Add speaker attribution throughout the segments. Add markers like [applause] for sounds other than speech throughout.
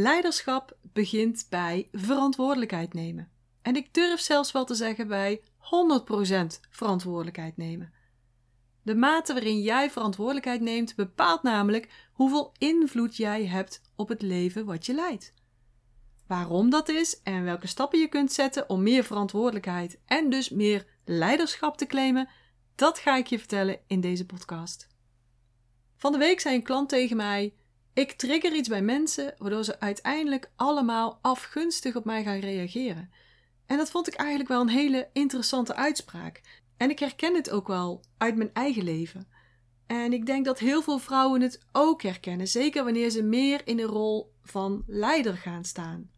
Speaker 1: Leiderschap begint bij verantwoordelijkheid nemen. En ik durf zelfs wel te zeggen bij 100% verantwoordelijkheid nemen. De mate waarin jij verantwoordelijkheid neemt bepaalt namelijk hoeveel invloed jij hebt op het leven wat je leidt. Waarom dat is en welke stappen je kunt zetten om meer verantwoordelijkheid en dus meer leiderschap te claimen, dat ga ik je vertellen in deze podcast. Van de week zei een klant tegen mij: Ik trigger iets bij mensen waardoor ze uiteindelijk allemaal afgunstig op mij gaan reageren. En dat vond ik eigenlijk wel een hele interessante uitspraak. En ik herken het ook wel uit mijn eigen leven. En ik denk dat heel veel vrouwen het ook herkennen, zeker wanneer ze meer in de rol van leider gaan staan.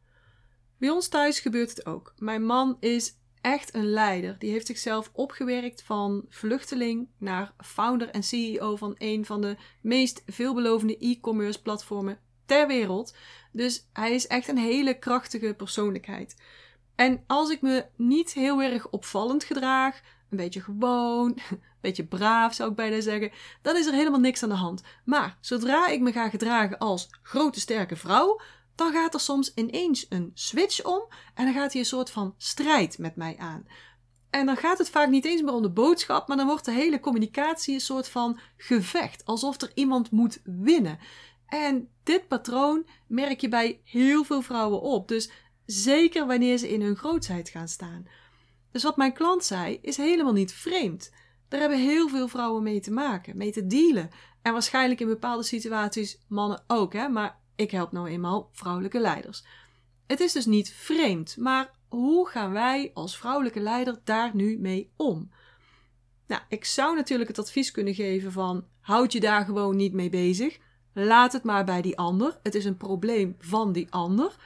Speaker 1: Bij ons thuis gebeurt het ook. Mijn man is echt een leider. Die heeft zichzelf opgewerkt van vluchteling naar founder en CEO van een van de meest veelbelovende e-commerce platformen ter wereld. Dus hij is echt een hele krachtige persoonlijkheid. En als ik me niet heel erg opvallend gedraag, een beetje gewoon, [laughs] een beetje braaf zou ik bijna zeggen, dan is er helemaal niks aan de hand. Maar zodra ik me ga gedragen als grote sterke vrouw, dan gaat er soms ineens een switch om en dan gaat hij een soort van strijd met mij aan. En dan gaat het vaak niet eens meer om de boodschap, maar dan wordt de hele communicatie een soort van gevecht, alsof er iemand moet winnen. En dit patroon merk je bij heel veel vrouwen op, dus zeker wanneer ze in hun grootheid gaan staan. Dus wat mijn klant zei, is helemaal niet vreemd. Daar hebben heel veel vrouwen mee te maken, mee te dealen. En waarschijnlijk in bepaalde situaties mannen ook, hè? maar ik help nou eenmaal vrouwelijke leiders. Het is dus niet vreemd, maar hoe gaan wij als vrouwelijke leider daar nu mee om? Nou, ik zou natuurlijk het advies kunnen geven van houd je daar gewoon niet mee bezig. Laat het maar bij die ander. Het is een probleem van die ander.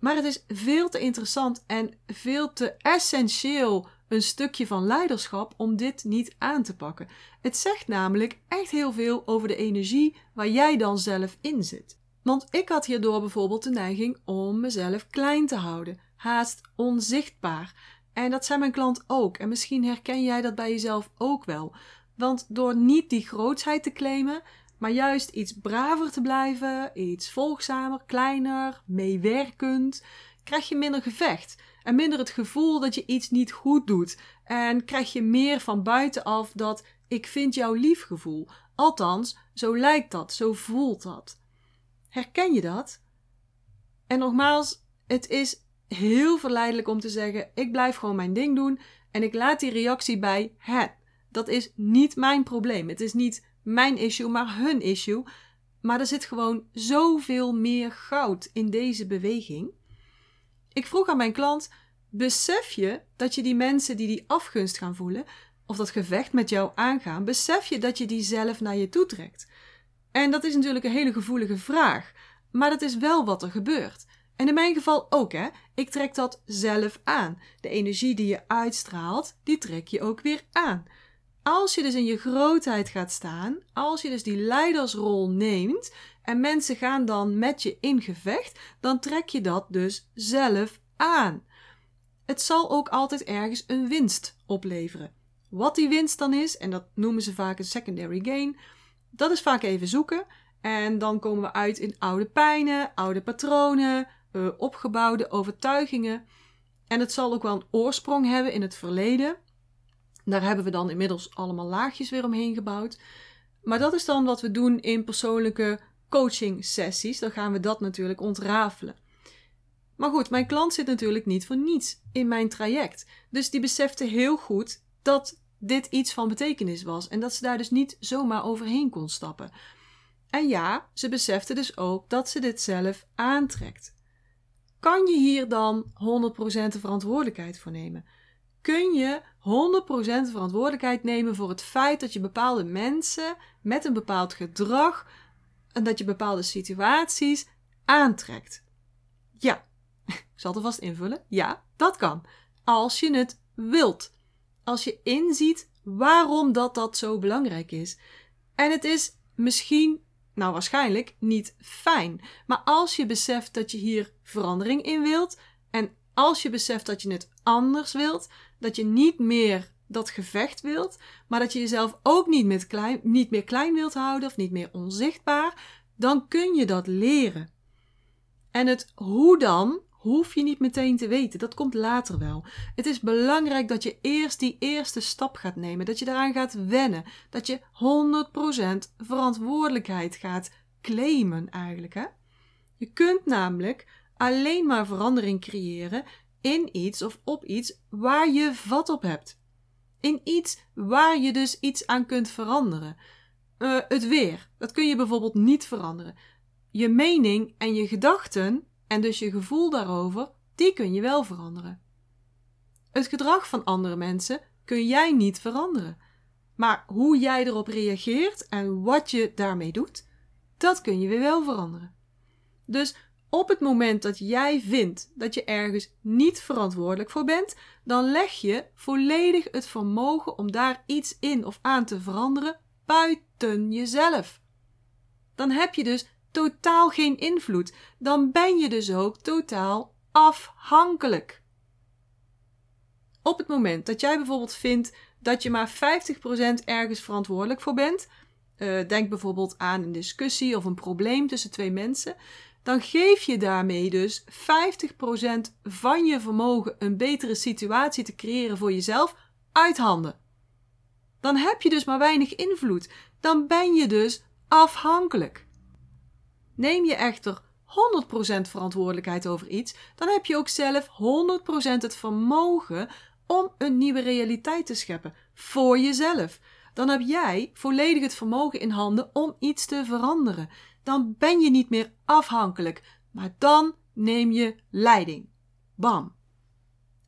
Speaker 1: Maar het is veel te interessant en veel te essentieel een stukje van leiderschap om dit niet aan te pakken. Het zegt namelijk echt heel veel over de energie waar jij dan zelf in zit. Want ik had hierdoor bijvoorbeeld de neiging om mezelf klein te houden, haast onzichtbaar. En dat zei mijn klant ook. En misschien herken jij dat bij jezelf ook wel. Want door niet die grootsheid te claimen, maar juist iets braver te blijven, iets volgzamer, kleiner, meewerkend, krijg je minder gevecht en minder het gevoel dat je iets niet goed doet. En krijg je meer van buitenaf dat ik vind jou lief gevoel. Althans, zo lijkt dat, zo voelt dat. Herken je dat? En nogmaals, het is heel verleidelijk om te zeggen: ik blijf gewoon mijn ding doen en ik laat die reactie bij het. Dat is niet mijn probleem. Het is niet mijn issue, maar hun issue. Maar er zit gewoon zoveel meer goud in deze beweging. Ik vroeg aan mijn klant: besef je dat je die mensen die die afgunst gaan voelen, of dat gevecht met jou aangaan, besef je dat je die zelf naar je toe trekt? En dat is natuurlijk een hele gevoelige vraag, maar dat is wel wat er gebeurt. En in mijn geval ook, hè. Ik trek dat zelf aan. De energie die je uitstraalt, die trek je ook weer aan. Als je dus in je grootheid gaat staan, als je dus die leidersrol neemt en mensen gaan dan met je in gevecht, dan trek je dat dus zelf aan. Het zal ook altijd ergens een winst opleveren. Wat die winst dan is, en dat noemen ze vaak een secondary gain, dat is vaak even zoeken. En dan komen we uit in oude pijnen, oude patronen, uh, opgebouwde overtuigingen. En het zal ook wel een oorsprong hebben in het verleden. Daar hebben we dan inmiddels allemaal laagjes weer omheen gebouwd. Maar dat is dan wat we doen in persoonlijke coaching sessies. Dan gaan we dat natuurlijk ontrafelen. Maar goed, mijn klant zit natuurlijk niet voor niets in mijn traject. Dus die besefte heel goed dat dit iets van betekenis was en dat ze daar dus niet zomaar overheen kon stappen. En ja, ze besefte dus ook dat ze dit zelf aantrekt. Kan je hier dan 100% de verantwoordelijkheid voor nemen? Kun je 100% verantwoordelijkheid nemen voor het feit dat je bepaalde mensen met een bepaald gedrag en dat je bepaalde situaties aantrekt? Ja, [laughs] ik zal het vast invullen. Ja, dat kan. Als je het wilt als je inziet waarom dat, dat zo belangrijk is. En het is misschien, nou waarschijnlijk, niet fijn. Maar als je beseft dat je hier verandering in wilt. En als je beseft dat je het anders wilt. Dat je niet meer dat gevecht wilt. Maar dat je jezelf ook niet, met klein, niet meer klein wilt houden. Of niet meer onzichtbaar. Dan kun je dat leren. En het hoe dan hoef je niet meteen te weten. Dat komt later wel. Het is belangrijk dat je eerst die eerste stap gaat nemen. Dat je daaraan gaat wennen. Dat je 100% verantwoordelijkheid gaat claimen eigenlijk. Hè? Je kunt namelijk alleen maar verandering creëren in iets of op iets waar je vat op hebt. In iets waar je dus iets aan kunt veranderen. Uh, het weer, dat kun je bijvoorbeeld niet veranderen. Je mening en je gedachten en dus je gevoel daarover, die kun je wel veranderen. Het gedrag van andere mensen kun jij niet veranderen. Maar hoe jij erop reageert en wat je daarmee doet, dat kun je weer wel veranderen. Dus op het moment dat jij vindt dat je ergens niet verantwoordelijk voor bent, dan leg je volledig het vermogen om daar iets in of aan te veranderen buiten jezelf. Dan heb je dus totaal geen invloed. Dan ben je dus ook totaal afhankelijk. Op het moment dat jij bijvoorbeeld vindt dat je maar 50% ergens verantwoordelijk voor bent, uh, denk bijvoorbeeld aan een discussie of een probleem tussen twee mensen, dan geef je daarmee dus 50% van je vermogen een betere situatie te creëren voor jezelf uit handen. Dan heb je dus maar weinig invloed. Dan ben je dus afhankelijk. Neem je echter 100% verantwoordelijkheid over iets, dan heb je ook zelf 100% het vermogen om een nieuwe realiteit te scheppen voor jezelf. Dan heb jij volledig het vermogen in handen om iets te veranderen. Dan ben je niet meer afhankelijk, maar dan neem je leiding. Bam.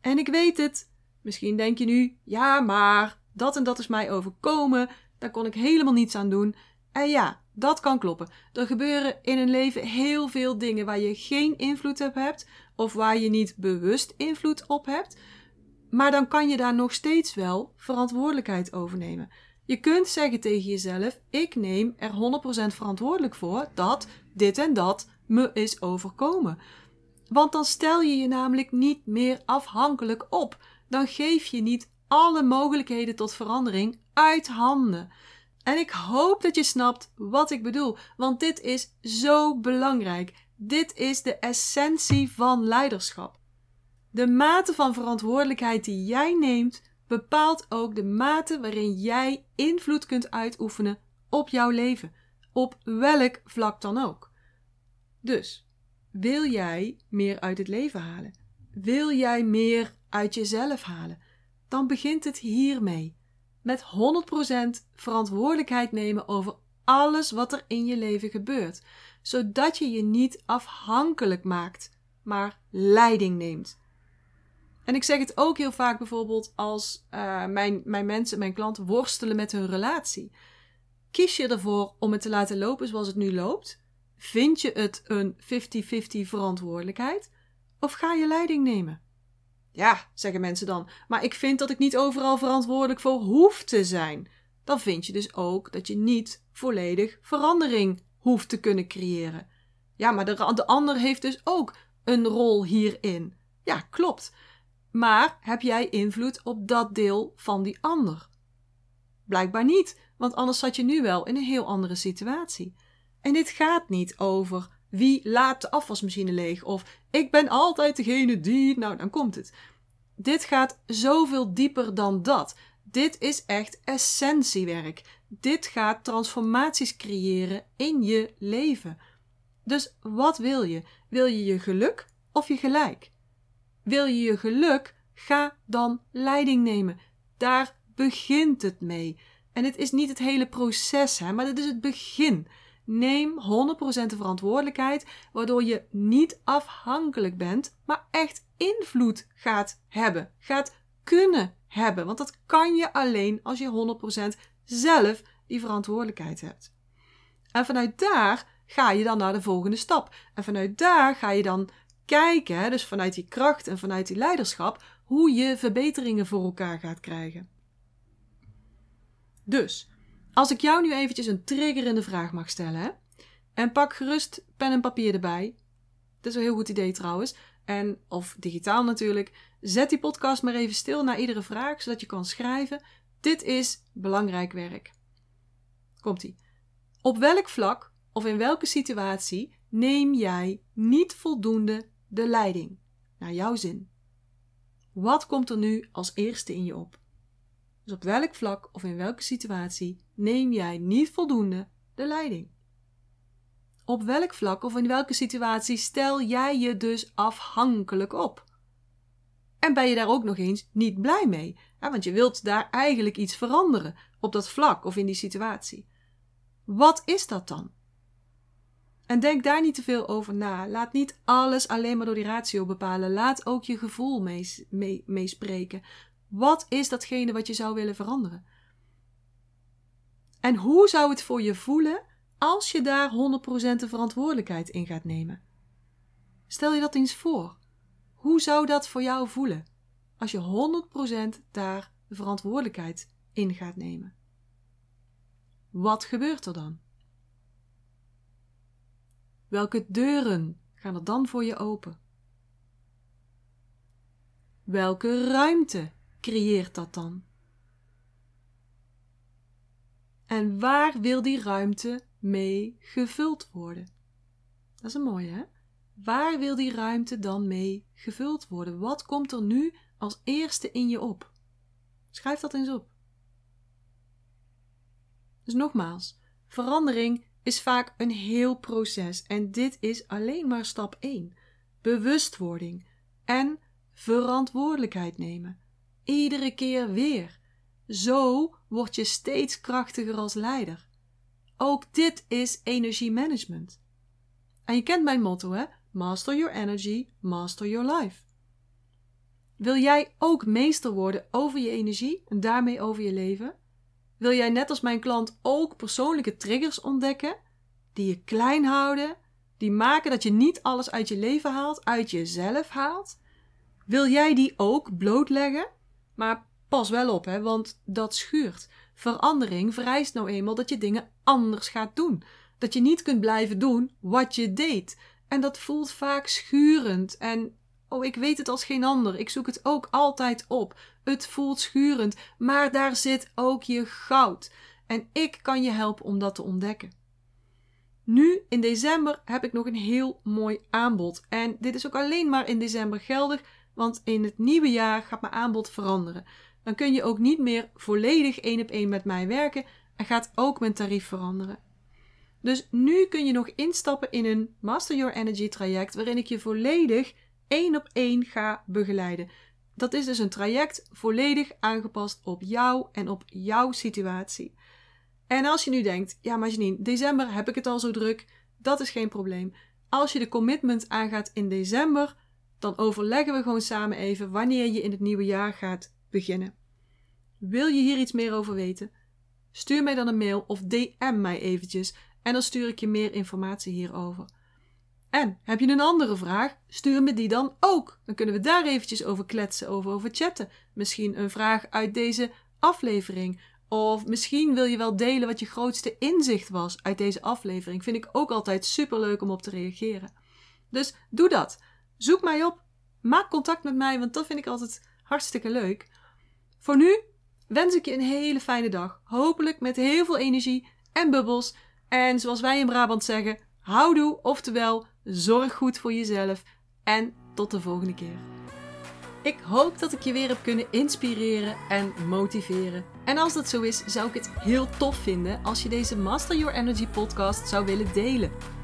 Speaker 1: En ik weet het. Misschien denk je nu: ja, maar dat en dat is mij overkomen. Daar kon ik helemaal niets aan doen. En ja, dat kan kloppen. Er gebeuren in een leven heel veel dingen waar je geen invloed op hebt of waar je niet bewust invloed op hebt. Maar dan kan je daar nog steeds wel verantwoordelijkheid over nemen. Je kunt zeggen tegen jezelf: ik neem er 100% verantwoordelijk voor dat dit en dat me is overkomen. Want dan stel je je namelijk niet meer afhankelijk op. Dan geef je niet alle mogelijkheden tot verandering uit handen. En ik hoop dat je snapt wat ik bedoel, want dit is zo belangrijk. Dit is de essentie van leiderschap. De mate van verantwoordelijkheid die jij neemt bepaalt ook de mate waarin jij invloed kunt uitoefenen op jouw leven, op welk vlak dan ook. Dus, wil jij meer uit het leven halen? Wil jij meer uit jezelf halen? Dan begint het hiermee met 100% verantwoordelijkheid nemen over alles wat er in je leven gebeurt, zodat je je niet afhankelijk maakt, maar leiding neemt. En ik zeg het ook heel vaak bijvoorbeeld als uh, mijn, mijn mensen, mijn klanten worstelen met hun relatie. Kies je ervoor om het te laten lopen zoals het nu loopt? Vind je het een 50-50 verantwoordelijkheid? Of ga je leiding nemen? Ja, zeggen mensen dan, maar ik vind dat ik niet overal verantwoordelijk voor hoef te zijn. Dan vind je dus ook dat je niet volledig verandering hoeft te kunnen creëren. Ja, maar de, de ander heeft dus ook een rol hierin. Ja, klopt. Maar heb jij invloed op dat deel van die ander? Blijkbaar niet, want anders zat je nu wel in een heel andere situatie. En dit gaat niet over wie laat de afwasmachine leeg of ik ben altijd degene die. Nou, dan komt het. Dit gaat zoveel dieper dan dat. Dit is echt essentiewerk. Dit gaat transformaties creëren in je leven. Dus wat wil je? Wil je je geluk of je gelijk? Wil je je geluk? Ga dan leiding nemen. Daar begint het mee. En het is niet het hele proces, hè, maar het is het begin. Neem 100% de verantwoordelijkheid, waardoor je niet afhankelijk bent, maar echt invloed gaat hebben, gaat kunnen hebben. Want dat kan je alleen als je 100% zelf die verantwoordelijkheid hebt. En vanuit daar ga je dan naar de volgende stap. En vanuit daar ga je dan kijken, dus vanuit die kracht en vanuit die leiderschap, hoe je verbeteringen voor elkaar gaat krijgen. Dus, als ik jou nu eventjes een triggerende vraag mag stellen, hè? en pak gerust pen en papier erbij. Dat is een heel goed idee trouwens. En, of digitaal natuurlijk. Zet die podcast maar even stil na iedere vraag, zodat je kan schrijven. Dit is belangrijk werk. Komt-ie. Op welk vlak of in welke situatie neem jij niet voldoende de leiding, naar jouw zin. Wat komt er nu als eerste in je op? Dus op welk vlak of in welke situatie neem jij niet voldoende de leiding? Op welk vlak of in welke situatie stel jij je dus afhankelijk op? En ben je daar ook nog eens niet blij mee? want je wilt daar eigenlijk iets veranderen op dat vlak of in die situatie. Wat is dat dan? En denk daar niet te veel over na. Laat niet alles alleen maar door die ratio bepalen. Laat ook je gevoel meespreken. Mee wat is datgene wat je zou willen veranderen? En hoe zou het voor je voelen als je daar 100% de verantwoordelijkheid in gaat nemen? Stel je dat eens voor. Hoe zou dat voor jou voelen als je 100% daar de verantwoordelijkheid in gaat nemen? Wat gebeurt er dan? Welke deuren gaan er dan voor je open? Welke ruimte creëert dat dan? En waar wil die ruimte mee gevuld worden? Dat is een mooie, hè? Waar wil die ruimte dan mee gevuld worden? Wat komt er nu als eerste in je op? Schrijf dat eens op. Dus nogmaals, verandering is vaak een heel proces en dit is alleen maar stap 1. Bewustwording en verantwoordelijkheid nemen. Iedere keer weer. Zo word je steeds krachtiger als leider. Ook dit is energiemanagement. En je kent mijn motto, hè? Master your energy, master your life. Wil jij ook meester worden over je energie en daarmee over je leven? Wil jij net als mijn klant ook persoonlijke triggers ontdekken die je klein houden, die maken dat je niet alles uit je leven haalt, uit jezelf haalt? Wil jij die ook blootleggen? Maar pas wel op, hè, want dat schuurt. Verandering vereist nou eenmaal dat je dingen anders gaat doen. Dat je niet kunt blijven doen wat je deed. En dat voelt vaak schurend. En oh, ik weet het als geen ander. Ik zoek het ook altijd op. Het voelt schurend, maar daar zit ook je goud. En ik kan je helpen om dat te ontdekken. Nu in december heb ik nog een heel mooi aanbod. En dit is ook alleen maar in december geldig, want in het nieuwe jaar gaat mijn aanbod veranderen. Dan kun je ook niet meer volledig één op één met mij werken en gaat ook mijn tarief veranderen. Dus nu kun je nog instappen in een Master Your Energy traject waarin ik je volledig één op één ga begeleiden. Dat is dus een traject volledig aangepast op jou en op jouw situatie. En als je nu denkt, ja maar Janine, december heb ik het al zo druk, dat is geen probleem. Als je de commitment aangaat in december, dan overleggen we gewoon samen even wanneer je in het nieuwe jaar gaat beginnen. Wil je hier iets meer over weten? Stuur mij dan een mail of DM mij eventjes en dan stuur ik je meer informatie hierover. En heb je een andere vraag? Stuur me die dan ook. Dan kunnen we daar eventjes over kletsen, over, over chatten. Misschien een vraag uit deze aflevering. Of misschien wil je wel delen wat je grootste inzicht was uit deze aflevering. Vind ik ook altijd super leuk om op te reageren. Dus doe dat. Zoek mij op. Maak contact met mij, want dat vind ik altijd hartstikke leuk. Voor nu wens ik je een hele fijne dag. Hopelijk met heel veel energie en bubbels. En zoals wij in Brabant zeggen, houdoe, oftewel zorg goed voor jezelf. En tot de volgende keer. Ik hoop dat ik je weer heb kunnen inspireren en motiveren. En als dat zo is, zou ik het heel tof vinden als je deze Master Your Energy podcast zou willen delen.